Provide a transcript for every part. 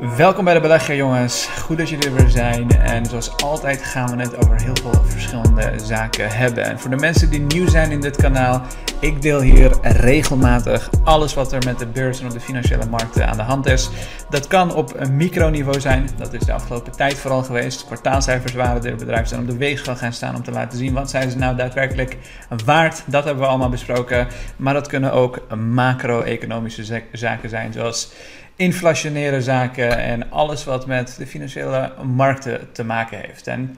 Welkom bij de belegger jongens, goed dat jullie er weer zijn en zoals altijd gaan we het over heel veel verschillende zaken hebben. En voor de mensen die nieuw zijn in dit kanaal, ik deel hier regelmatig alles wat er met de beurs en op de financiële markten aan de hand is. Dat kan op een microniveau zijn, dat is de afgelopen tijd vooral geweest. Kwartaalcijfers waren er, bedrijven zijn op de weegschaal gaan staan om te laten zien wat zijn ze nou daadwerkelijk waard. Dat hebben we allemaal besproken, maar dat kunnen ook macro-economische zaken zijn zoals inflationaire zaken en alles wat met de financiële markten te maken heeft. En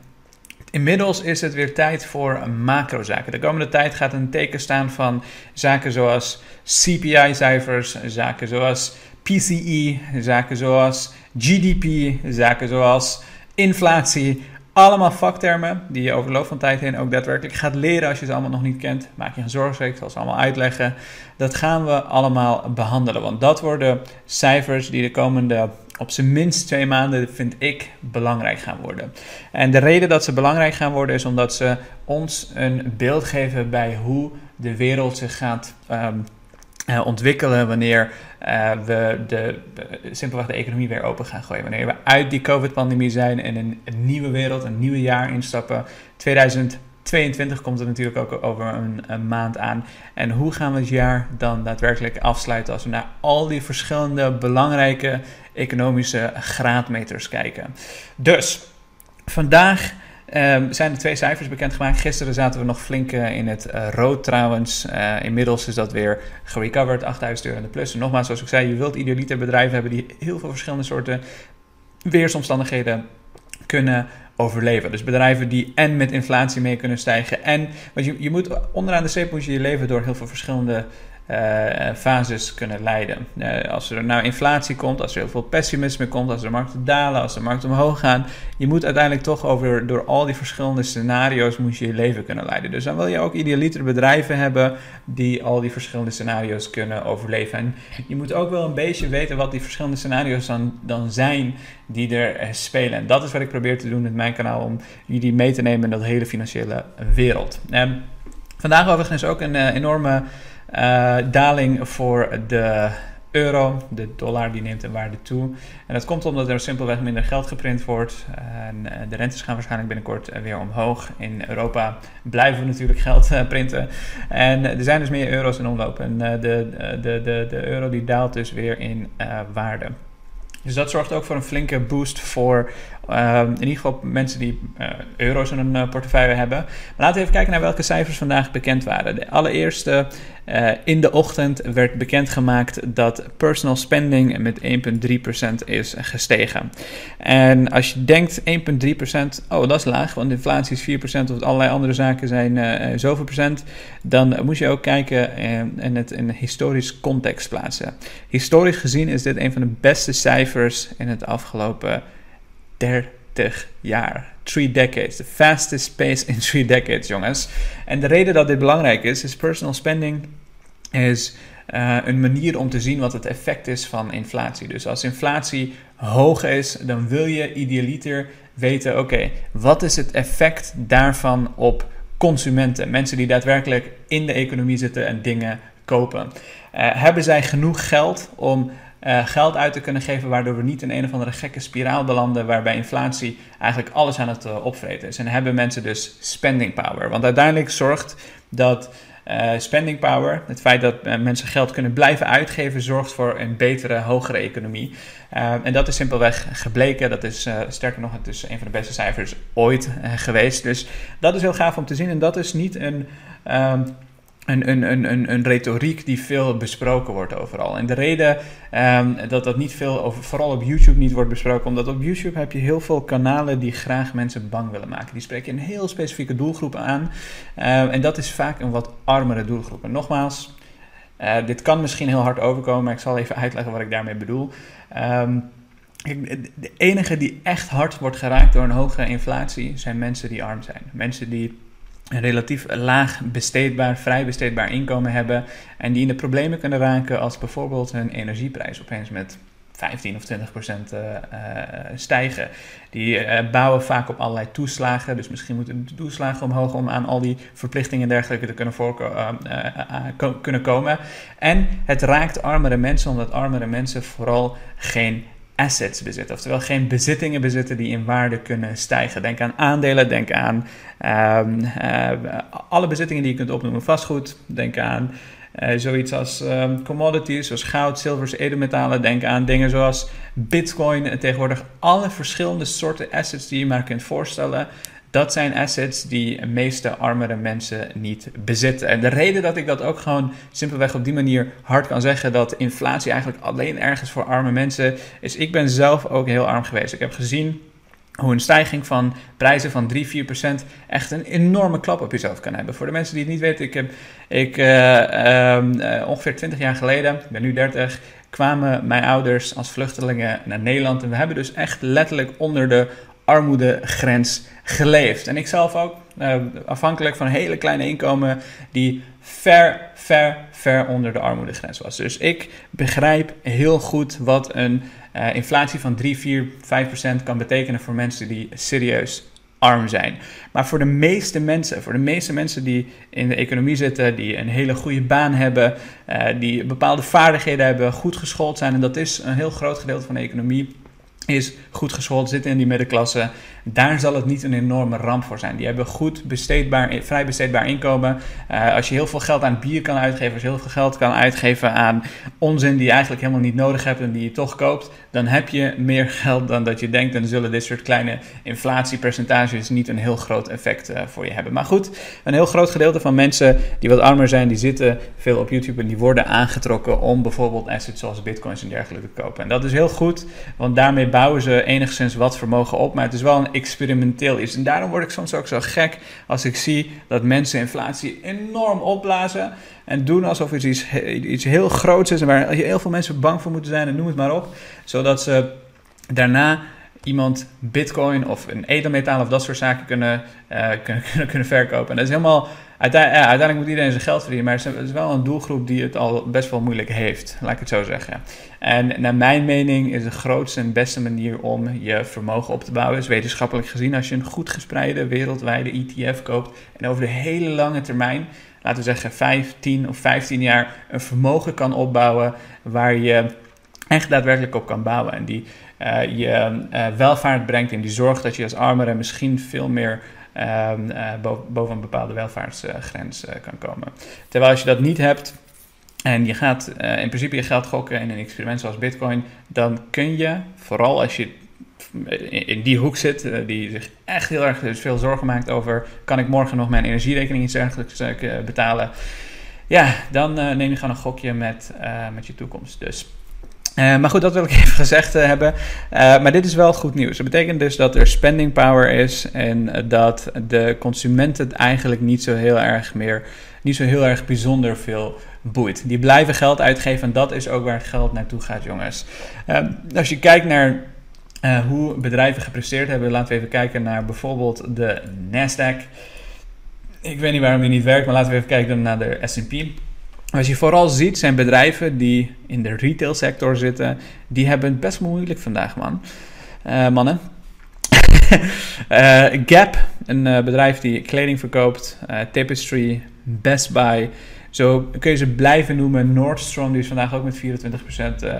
inmiddels is het weer tijd voor macrozaken. De komende tijd gaat een teken staan van zaken zoals CPI-cijfers, zaken zoals PCE, zaken zoals GDP, zaken zoals inflatie. Allemaal vaktermen die je over de loop van tijd heen ook daadwerkelijk gaat leren als je ze allemaal nog niet kent. Maak je geen zorgen, ik zal ze allemaal uitleggen. Dat gaan we allemaal behandelen, want dat worden cijfers die de komende op zijn minst twee maanden, vind ik, belangrijk gaan worden. En de reden dat ze belangrijk gaan worden is omdat ze ons een beeld geven bij hoe de wereld zich gaat um, uh, ontwikkelen wanneer uh, we de, simpelweg de economie weer open gaan gooien. Wanneer we uit die COVID-pandemie zijn en een, een, nieuwe wereld, een nieuwe jaar instappen. 2022 komt er natuurlijk ook over een, een, maand aan. En hoe gaan we het jaar dan daadwerkelijk afsluiten als we naar al die verschillende belangrijke economische graadmeters kijken? Dus vandaag Um, zijn er twee cijfers bekendgemaakt. Gisteren zaten we nog flink uh, in het uh, rood trouwens. Uh, inmiddels is dat weer gerecoverd, 8000 euro in de plus. En nogmaals, zoals ik zei, je wilt idealiter bedrijven hebben die heel veel verschillende soorten weersomstandigheden kunnen overleven. Dus bedrijven die en met inflatie mee kunnen stijgen. En want je, je moet onderaan de streep je je leven door heel veel verschillende uh, fases kunnen leiden. Uh, als er nou inflatie komt, als er heel veel pessimisme komt, als de markten dalen, als de markten omhoog gaan, je moet uiteindelijk toch over door al die verschillende scenario's moet je je leven kunnen leiden. Dus dan wil je ook idealiter bedrijven hebben die al die verschillende scenario's kunnen overleven. En je moet ook wel een beetje weten wat die verschillende scenario's dan, dan zijn die er spelen. En dat is wat ik probeer te doen met mijn kanaal om jullie mee te nemen in dat hele financiële wereld. En vandaag overigens ook een enorme uh, daling voor de euro. De dollar die neemt in waarde toe. En dat komt omdat er simpelweg minder geld geprint wordt. En de rentes gaan waarschijnlijk binnenkort weer omhoog. In Europa blijven we natuurlijk geld printen. En er zijn dus meer euro's in omloop. En de, de, de, de euro die daalt dus weer in waarde. Dus dat zorgt ook voor een flinke boost voor in ieder geval mensen die uh, euro's in hun uh, portefeuille hebben. Maar laten we even kijken naar welke cijfers vandaag bekend waren. De allereerste in de ochtend werd bekendgemaakt dat personal spending met 1,3% is gestegen. En als je denkt 1,3%, oh dat is laag, want inflatie is 4% of allerlei andere zaken zijn zoveel procent, dan moet je ook kijken en het in historisch context plaatsen. Historisch gezien is dit een van de beste cijfers in het afgelopen 30 jaar. Three decades. The fastest pace in three decades, jongens. En de reden dat dit belangrijk is, is personal spending is uh, een manier om te zien wat het effect is van inflatie. Dus als inflatie hoog is, dan wil je idealiter weten, oké, wat is het effect daarvan op consumenten? Mensen die daadwerkelijk in de economie zitten en dingen kopen. Uh, hebben zij genoeg geld om uh, geld uit te kunnen geven, waardoor we niet in een of andere gekke spiraal belanden waarbij inflatie eigenlijk alles aan het uh, opvreten is. En hebben mensen dus spending power. Want uiteindelijk zorgt dat uh, spending power, het feit dat mensen geld kunnen blijven uitgeven, zorgt voor een betere, hogere economie. en dat is simpelweg gebleken. Dat is sterker nog, het is een van de beste cijfers ooit geweest. Dus dat is heel gaaf om te zien. En dat is niet een. Ehm, een, een, een, een, retoriek die veel besproken wordt overal. En de reden um, dat dat niet veel, over, vooral op YouTube niet wordt besproken, omdat op YouTube heb je heel veel kanalen die graag mensen bang willen maken. Die spreken een heel specifieke doelgroep aan. Um, en dat is vaak een wat armere doelgroep. En nogmaals, uh, dit kan misschien heel hard overkomen, maar ik zal even uitleggen wat ik daarmee bedoel. Um, de enige die echt hard wordt geraakt door een hoge inflatie zijn mensen die arm zijn. Mensen die een relatief laag besteedbaar, vrij besteedbaar inkomen hebben en die in de problemen kunnen raken als bijvoorbeeld hun energieprijs opeens met 15 of 20 procent uh, uh, stijgen. Die uh, bouwen vaak op allerlei toeslagen. Dus misschien moeten de toeslagen omhoog om aan al die verplichtingen en dergelijke te kunnen, kunnen komen. En het raakt armere mensen, omdat armere mensen vooral geen assets bezitten. Oftewel geen bezittingen bezitten die in waarde kunnen stijgen. Denk aan aandelen, denk aan ehm, eh, alle bezittingen die je kunt opnoemen. Vastgoed, denk aan uh, zoiets als um, commodities, zoals goud, zilvers, edelmetalen. Denk aan dingen zoals bitcoin en tegenwoordig alle verschillende soorten assets die je maar kunt voorstellen. Dat zijn assets die de meeste armere mensen niet bezitten. En de reden dat ik dat ook gewoon simpelweg op die manier hard kan zeggen dat inflatie eigenlijk alleen ergens voor arme mensen is. Ik ben zelf ook heel arm geweest. Ik heb gezien hoe een stijging van prijzen van 3, 4 procent echt een enorme klap op jezelf kan hebben. Voor de mensen die het niet weten, ik heb ik, uh, uh, ongeveer 20 jaar geleden, ik ben nu 30, kwamen mijn ouders als vluchtelingen naar Nederland. En we hebben dus echt letterlijk onder de armoedegrens geleefd. En ik zelf ook, uh, afhankelijk van hele kleine inkomen, die ver, ver, ver onder de armoedegrens was. Dus ik begrijp heel goed wat een uh, inflatie van 3, 4, 5 procent kan betekenen voor mensen die serieus arm zijn. Maar voor de meeste mensen, voor de meeste mensen die in de economie zitten, die een hele goede baan hebben, uh, die bepaalde vaardigheden hebben, goed geschoold zijn, en dat is een heel groot gedeelte van de economie, is goed geschoold, zitten in die middenklasse. Daar zal het niet een enorme ramp voor zijn. Die hebben goed besteedbaar, vrij besteedbaar inkomen. Uh, als je heel veel geld aan bier kan uitgeven, als je heel veel geld kan uitgeven aan onzin die je eigenlijk helemaal niet nodig hebt en die je toch koopt, dan heb je meer geld dan dat je denkt. En zullen dit soort kleine inflatiepercentages niet een heel groot effect uh, voor je hebben. Maar goed, een heel groot gedeelte van mensen die wat armer zijn, die zitten veel op YouTube en die worden aangetrokken om bijvoorbeeld assets zoals bitcoins en dergelijke te kopen. En dat is heel goed, want daarmee bouwen ze enigszins wat vermogen op. Maar het is wel een experimenteel is. En daarom word ik soms ook zo gek als ik zie dat mensen inflatie enorm opblazen. En doen alsof het iets, iets heel groots is en waar heel veel mensen bang voor moeten zijn en noem het maar op. Zodat ze daarna iemand bitcoin of een edelmetaal of dat soort zaken kunnen, uh, kunnen, kunnen verkopen. En dat is helemaal uiteindelijk, uiteindelijk moet iedereen zijn geld verdienen, maar het is wel een doelgroep die het al best wel moeilijk heeft, laat ik het zo zeggen. En naar mijn mening is de grootste en beste manier om je vermogen op te bouwen, is wetenschappelijk gezien, als je een goed gespreide wereldwijde ETF koopt en over de hele lange termijn, laten we zeggen 5, 10 of 15 jaar, een vermogen kan opbouwen waar je echt daadwerkelijk op kan bouwen. En die uh, je uh, welvaart brengt en die zorgt dat je als armere misschien veel meer Ehm, eh, boven een bepaalde welvaartsgrens eh, kan komen. Terwijl als je dat niet hebt, en je gaat eh, in principe je geld gokken in een experiment zoals Bitcoin, dan kun je, vooral als je in die hoek zit, die zich echt heel erg dus veel zorgen maakt over: kan ik morgen nog mijn energierekening iets dergelijks betalen? Ja, dan neem je gewoon een gokje met, met je toekomst. Dus uh, maar goed, dat wil ik even gezegd uh, hebben. Uh, maar dit is wel goed nieuws. Dat betekent dus dat er spending power is en dat de consument het eigenlijk niet zo heel erg meer, niet zo heel erg bijzonder veel boeit. Die blijven geld uitgeven en dat is ook waar geld naartoe gaat, jongens. als je kijkt naar hoe bedrijven gepresteerd hebben, laten we even kijken naar bijvoorbeeld de Nasdaq. Ik weet niet waarom die niet werkt, maar laten we even kijken naar de S&P. Wat je vooral ziet zijn bedrijven die in de retailsector zitten, die hebben het best moeilijk vandaag, man. Uh, mannen. uh, Gap, een uh, bedrijf die kleding verkoopt, Tapestry, Best Buy, zo kun je ze blijven noemen. Nordstrom, die is vandaag ook met 24%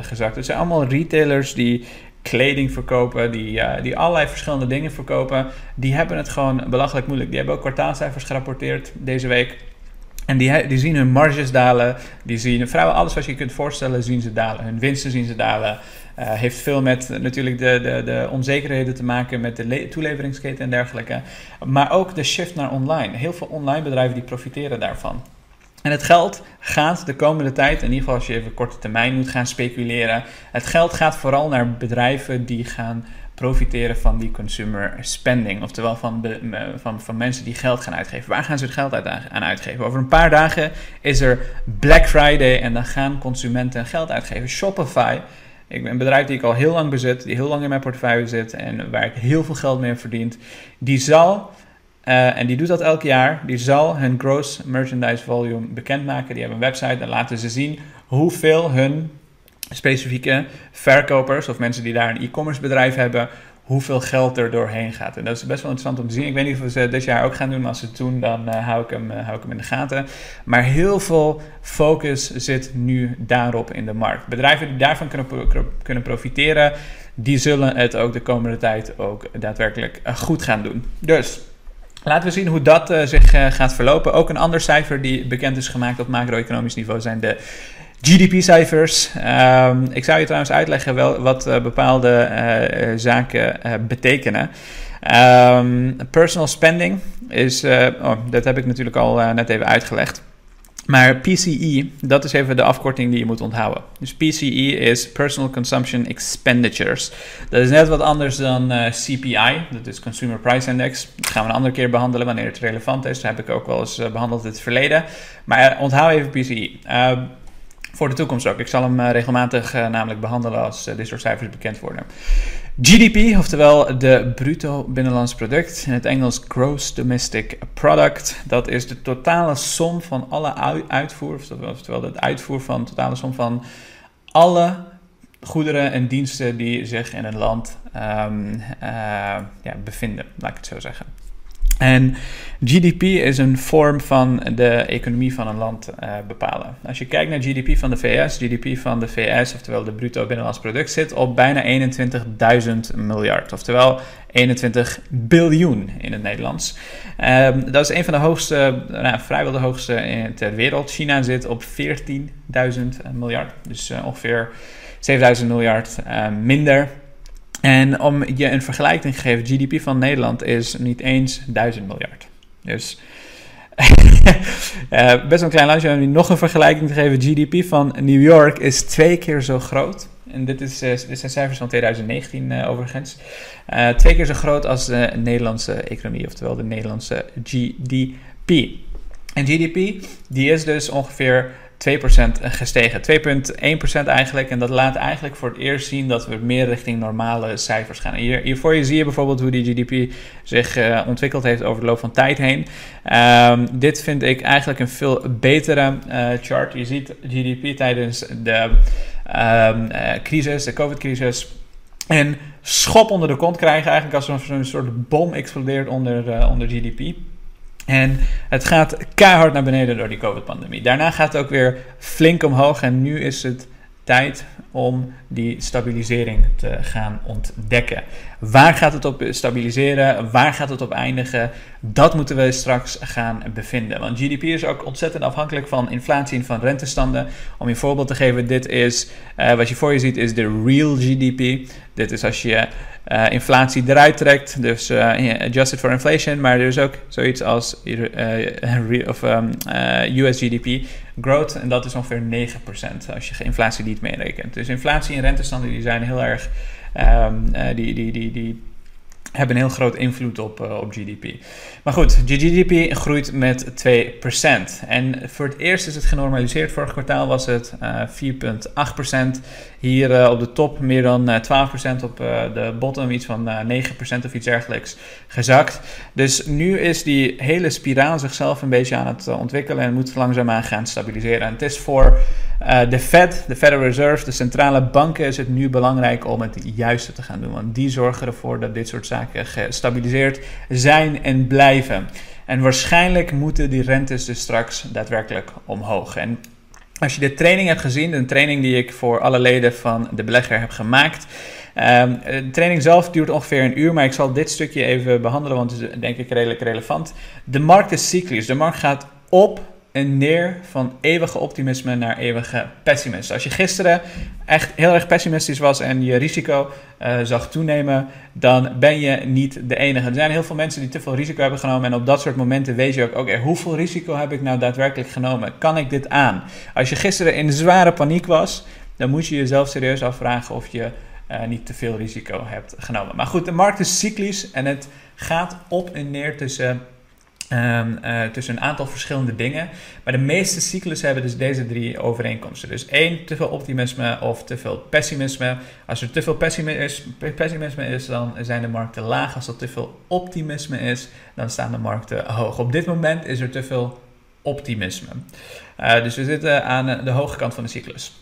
gezakt. Het zijn allemaal retailers die kleding verkopen, die, die allerlei verschillende dingen verkopen. Die hebben het gewoon belachelijk moeilijk. Die hebben ook kwartaalcijfers gerapporteerd deze week. En die, die zien hun marges dalen, die zien vrijwel alles wat je kunt voorstellen, zien ze dalen. Hun winsten zien ze dalen. Uh, heeft veel met natuurlijk de, de, de onzekerheden te maken met de toeleveringsketen en dergelijke. Maar ook de shift naar online. Heel veel online bedrijven die profiteren daarvan. En het geld gaat de komende tijd, in ieder geval als je even korte termijn moet gaan speculeren. Het geld gaat vooral naar bedrijven die gaan profiteren van die consumer spending. Oftewel van, van, van mensen die geld gaan uitgeven. Waar gaan ze het geld aan uitgeven? Over een paar dagen is er Black Friday en dan gaan consumenten geld uitgeven. Shopify, ik ben een bedrijf die ik al heel lang bezit, die heel lang in mijn portefeuille zit en waar ik heel veel geld mee verdient. Die zal, uh, en die doet dat elk jaar, die zal hun gross merchandise volume bekendmaken. Die hebben een website, daar laten ze zien hoeveel hun specifieke verkopers of mensen die daar een e-commerce bedrijf hebben, hoeveel geld er doorheen gaat. En dat is best wel interessant om te zien. Ik weet niet of ze dit jaar ook gaan doen, maar als ze het doen, dan uh, hou, ik hem, uh, hou ik hem in de gaten. Maar heel veel focus zit nu daarop in de markt. Bedrijven die daarvan kunnen, kunnen profiteren, die zullen het ook de komende tijd ook daadwerkelijk uh, goed gaan doen. Dus Laten we zien hoe dat zich gaat verlopen. Ook een ander cijfer die bekend is gemaakt op macro-economisch niveau zijn de GDP-cijfers. Um, ik zou je trouwens uitleggen wel wat uh, bepaalde zaken betekenen. Um, personal spending is, oh, dat heb ik natuurlijk al net even uitgelegd. Maar PCE, dat is even de afkorting die je moet onthouden. Dus PCE is Personal Consumption Expenditures. Dat is net wat anders dan CPI, dat is Consumer Price Index. Dat gaan we een andere keer behandelen wanneer het relevant is. Dat heb ik ook wel eens behandeld in het verleden. Maar onthoud even PCE. Voor de toekomst ook. Ik zal hem regelmatig namelijk behandelen als dit soort cijfers bekend worden. GDP, oftewel de bruto binnenlands product, in het Engels Gross Domestic Product. Dat is de totale som van alle uitvoer, oftewel de uitvoer van de totale som van alle goederen en diensten die zich in een land uh, ja, bevinden, laat ik het zo zeggen. En GDP is een vorm van de economie van een land uh, bepalen. Als je kijkt naar GDP van de VS, GDP van de VS, oftewel de bruto binnenlands product, zit op bijna 21.000 miljard. Oftewel 21 biljoen in het Nederlands. Um, dat is een van de hoogste, nou, vrijwel de hoogste in, ter wereld. China zit op 14.000 miljard, dus uh, ongeveer 7.000 miljard minder. En om je een vergelijking te geven, GDP van Nederland is niet eens 1000 miljard. Dus uh, best een klein landje. Om nog een vergelijking te geven, GDP van New York is twee keer zo groot. En dit, is, uh, dit zijn cijfers van 2019 uh, overigens. twee keer zo groot als de Nederlandse economie, oftewel de Nederlandse GDP. En GDP, die is dus ongeveer 2% gestegen. 2,1% eigenlijk. En dat laat eigenlijk voor het eerst zien dat we meer richting normale cijfers gaan. Hier, hiervoor zie je bijvoorbeeld hoe die GDP zich uh, ontwikkeld heeft over de loop van tijd heen. Um, dit vind ik eigenlijk een veel betere uh, chart. Je ziet GDP tijdens de um, uh, crisis, de COVID-crisis. En schop onder de kont krijgen, eigenlijk als er een soort bom explodeert onder, onder GDP. En het gaat keihard naar beneden door die COVID-pandemie. Daarna gaat het ook weer flink omhoog. En nu is het tijd om die stabilisering te gaan ontdekken. Waar gaat het op stabiliseren? Waar gaat het op eindigen? Dat moeten we straks gaan bevinden. Want GDP is ook ontzettend afhankelijk van inflatie en van rentestanden. Om je een voorbeeld te geven, dit is uh, wat je voor je ziet, is de real GDP. Dit is als je uh, inflatie eruit trekt, dus uh, adjusted for inflation. Maar er is ook zoiets als of, um, US GDP growth. En dat is ongeveer 9% als je inflatie niet meerekent. Dus inflatie en rentestanden die zijn heel erg. Um, uh, die, die, die, die hebben een heel groot invloed op, uh, op GDP. Maar goed, GDP groeit met 2%. En voor het eerst is het genormaliseerd. Vorig kwartaal was het uh, 4,8%. Hier uh, op de top meer dan 12%. Op de bottom iets van 9% of iets dergelijks gezakt. Dus nu is die hele spiraal zichzelf een beetje aan het ontwikkelen. En moet langzaamaan gaan stabiliseren. En het is voor uh, de Fed, de Federal Reserve, de centrale banken, is het nu belangrijk om het juiste te gaan doen. Want die zorgen ervoor dat dit soort zaken gestabiliseerd zijn en blijven. En waarschijnlijk moeten die rentes dus straks daadwerkelijk omhoog. En als je de training hebt gezien, de training die ik voor alle leden van de belegger heb gemaakt. Um, de training zelf duurt ongeveer een uur, maar ik zal dit stukje even behandelen, want het is denk ik redelijk relevant. De markt is cyclisch. De markt gaat op en neer van eeuwige optimisme naar eeuwige pessimisme. Als je gisteren echt heel erg pessimistisch was en je risico uh, zag toenemen, dan ben je niet de enige. Er zijn heel veel mensen die te veel risico hebben genomen en op dat soort momenten weet je ook, oké, hoeveel risico heb ik nou daadwerkelijk genomen? Kan ik dit aan? Als je gisteren in zware paniek was, dan moet je jezelf serieus afvragen of je uh, niet te veel risico hebt genomen. Maar goed, de markt is cyclisch en het gaat op en neer tussen Um, uh, tussen een aantal verschillende dingen. Maar de meeste cyclussen hebben dus deze drie overeenkomsten. Dus één, te veel optimisme of te veel pessimisme. Als er te veel pessimisme is, dan zijn de markten laag. Als er te veel optimisme is, dan staan de markten hoog. Op dit moment is er te veel optimisme. Uh, dus we zitten aan de hoge kant van de cyclus.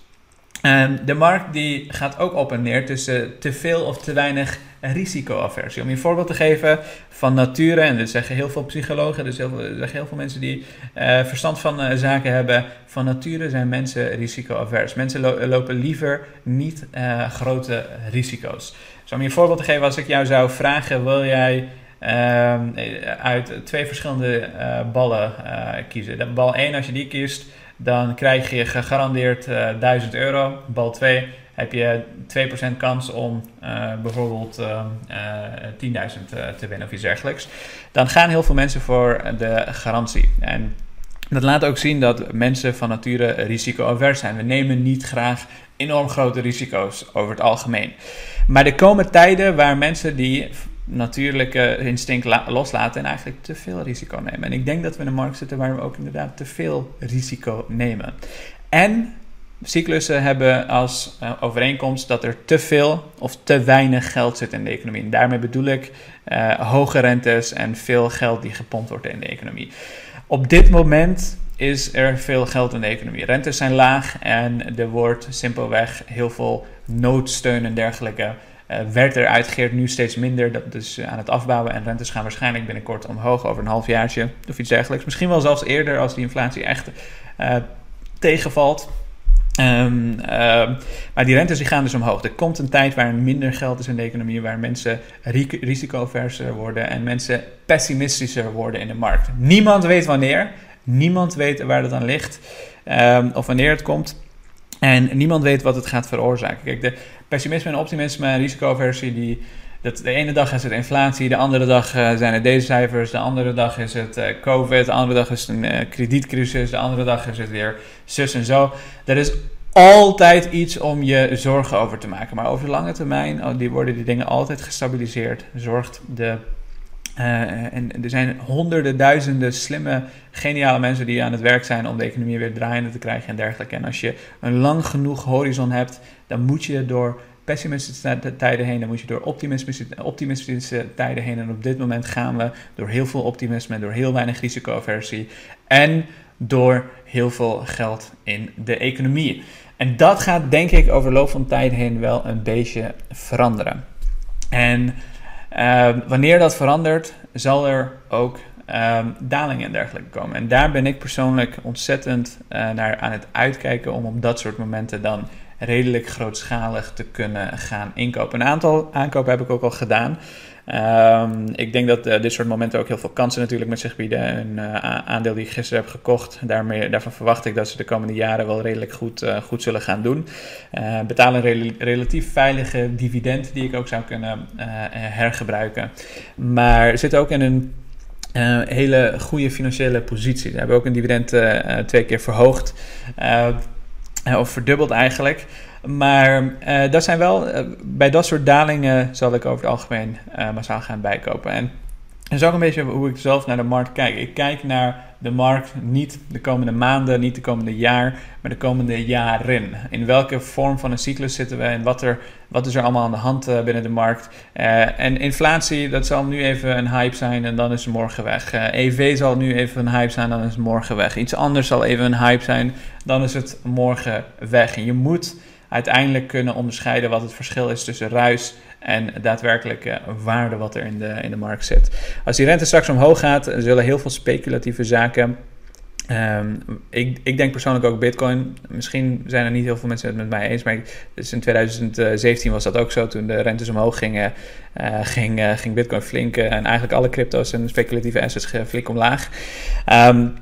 Um, de markt die gaat ook op en neer tussen te veel of te weinig risicoaversie. Om je een voorbeeld te geven van nature, en dat zeggen heel veel psychologen, dus heel veel, zeggen heel veel mensen die uh, verstand van uh, zaken hebben, van nature zijn mensen risicoavers. Mensen lo lopen liever niet uh, grote risico's. Dus om je een voorbeeld te geven, als ik jou zou vragen, wil jij ehm, uit twee verschillende ballen kiezen. Bal 1, als je die kiest, dan krijg je gegarandeerd uh, 1000 euro. Bal 2 heb je 2% kans om uh, bijvoorbeeld uh, uh, 10.000 te winnen of iets dergelijks. Dan gaan heel veel mensen voor de garantie. En dat laat ook zien dat mensen van nature risicoavers zijn. We nemen niet graag enorm grote risico's over het algemeen. Maar er komen tijden waar mensen die natuurlijke instinct loslaten en eigenlijk te veel risico nemen. En ik denk dat we in een markt zitten waar we ook inderdaad te veel risico nemen. En cyclussen hebben als uh, overeenkomst dat er te veel of te weinig geld zit in de economie. En daarmee bedoel ik uh, hoge rentes en veel geld die gepompt wordt in de economie. Op dit moment is er veel geld in de economie. Rentes zijn laag en er wordt simpelweg heel veel noodsteun en dergelijke uh, werd er uitgegeerd, nu steeds minder. Dat is aan het afbouwen en rentes gaan waarschijnlijk binnenkort omhoog over een halfjaartje of iets dergelijks. Misschien wel zelfs eerder als die inflatie echt tegenvalt. Um, uh, maar die rentes die gaan dus omhoog. Er komt een tijd waar minder geld is in de economie, waar mensen risicoverser worden en mensen pessimistischer worden in de markt. Niemand weet wanneer, niemand weet waar dat aan ligt um, of wanneer het komt. En niemand weet wat het gaat veroorzaken. Kijk, de pessimisme en optimisme en risicoversie, die, dat, de ene dag is het inflatie, de andere dag uh, zijn het deze cijfers, de andere dag is het uh, COVID, de andere dag is het een uh, kredietcrisis, de andere dag is het weer zus en zo. Er is altijd iets om je zorgen over te maken. Maar over de lange termijn die worden die dingen altijd gestabiliseerd. Zorgt de en er zijn honderden, duizenden slimme, geniale mensen die aan het werk zijn om de economie weer draaiende te krijgen en dergelijke. En als je een lang genoeg horizon hebt, dan moet je door pessimistische tijden heen, dan moet je door optimistische, optimistische tijden heen. En op dit moment gaan we door heel veel optimisme, door heel weinig risicoaversie en door heel veel geld in de economie. En dat gaat denk ik over loop van tijd heen wel een beetje veranderen. En uh, wanneer dat verandert, zal er ook uh, dalingen en dergelijke komen. En daar ben ik persoonlijk ontzettend uh, naar aan het uitkijken om op dat soort momenten dan redelijk grootschalig te kunnen gaan inkopen. Een aantal aankopen heb ik ook al gedaan. Um, ik denk dat uh, dit soort momenten ook heel veel kansen natuurlijk met zich bieden. Een uh, aandeel die ik gisteren heb gekocht, daarmee, daarvan verwacht ik dat ze de komende jaren wel redelijk goed, uh, goed zullen gaan doen. betalen een re relatief veilige dividend die ik ook zou kunnen hergebruiken. Maar zit ook in een hele goede financiële positie. Ze hebben ook een dividend twee keer verhoogd. Of verdubbeld eigenlijk. Maar uh, dat zijn wel, uh, bij dat soort dalingen zal ik over het algemeen massaal gaan bijkopen. En dat is ook een beetje hoe ik zelf naar de markt kijk. Ik kijk naar de markt niet de komende maanden, niet de komende jaar, maar de komende jaren. In welke vorm van een cyclus zitten we en wat, er, wat is er allemaal aan de hand binnen de markt. en inflatie, dat zal nu even een hype zijn en dan is het morgen weg. EV zal nu even een hype zijn, dan is het morgen weg. Iets anders zal even een hype zijn, dan is het morgen weg. En je moet uiteindelijk kunnen onderscheiden wat het verschil is tussen ruis en daadwerkelijke waarde wat er in de, in de markt zit. Als die rente straks omhoog gaat, zullen heel veel speculatieve zaken. Um, ik, ik, denk persoonlijk ook Bitcoin. Misschien zijn er niet heel veel mensen het met mij eens, maar dus in 2017 was dat ook zo. Toen de rentes omhoog gingen, uh, ging, uh, ging Bitcoin flink en eigenlijk alle crypto's en speculatieve assets flink omlaag. Um,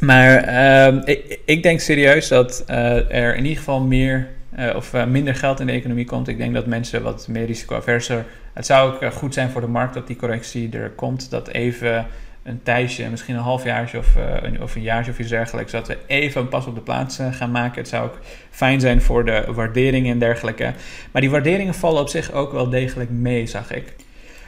maar um, ik, ik, denk serieus dat er in ieder geval meer uh, of uh, minder geld in de economie komt. Ik denk dat mensen wat meer risicoaverser. Het zou ook uh, goed zijn voor de markt dat die correctie er komt. Dat even een tijdje, misschien een halfjaartje of, een, of een jaartje of iets dergelijks. Dat we even een pas op de plaats gaan maken. Het zou ook fijn zijn voor de waarderingen en dergelijke. Maar die waarderingen vallen op zich ook wel degelijk mee, zag ik.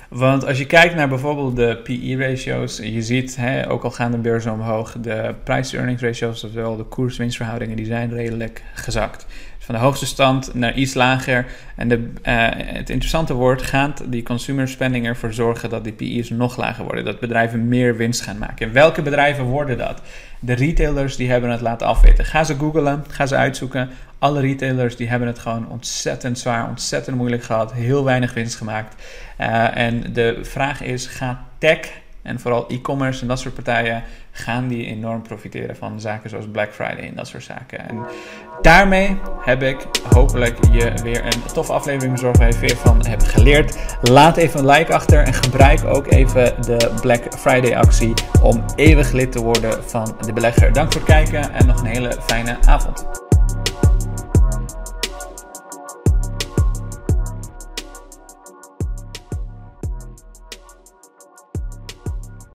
Want als je kijkt naar bijvoorbeeld de PE-ratio's, je ziet, hè, ook al gaan de beurzen omhoog, de price-earnings ratios, oftewel de koers-winstverhoudingen, die zijn redelijk gezakt van de hoogste stand naar iets lager. En de, uh, het interessante wordt, gaat die consumer spending ervoor zorgen dat die PE's nog lager worden? Dat bedrijven meer winst gaan maken. En welke bedrijven worden dat? de retailers die hebben het laten afweten. Ga ze googlen, ga ze uitzoeken. Alle retailers die hebben het gewoon ontzettend zwaar, ontzettend moeilijk gehad. Heel weinig winst gemaakt. Uh, en de vraag is, gaat tech en vooral e-commerce en dat soort partijen gaan die enorm profiteren van zaken zoals Black Friday en dat soort zaken. En daarmee heb ik hopelijk je weer een toffe aflevering bezorgd waar je veel van hebt geleerd. Laat even een like achter en gebruik ook even de Black Friday actie om eeuwig lid te worden van de belegger. Dank voor het kijken en nog een hele fijne avond.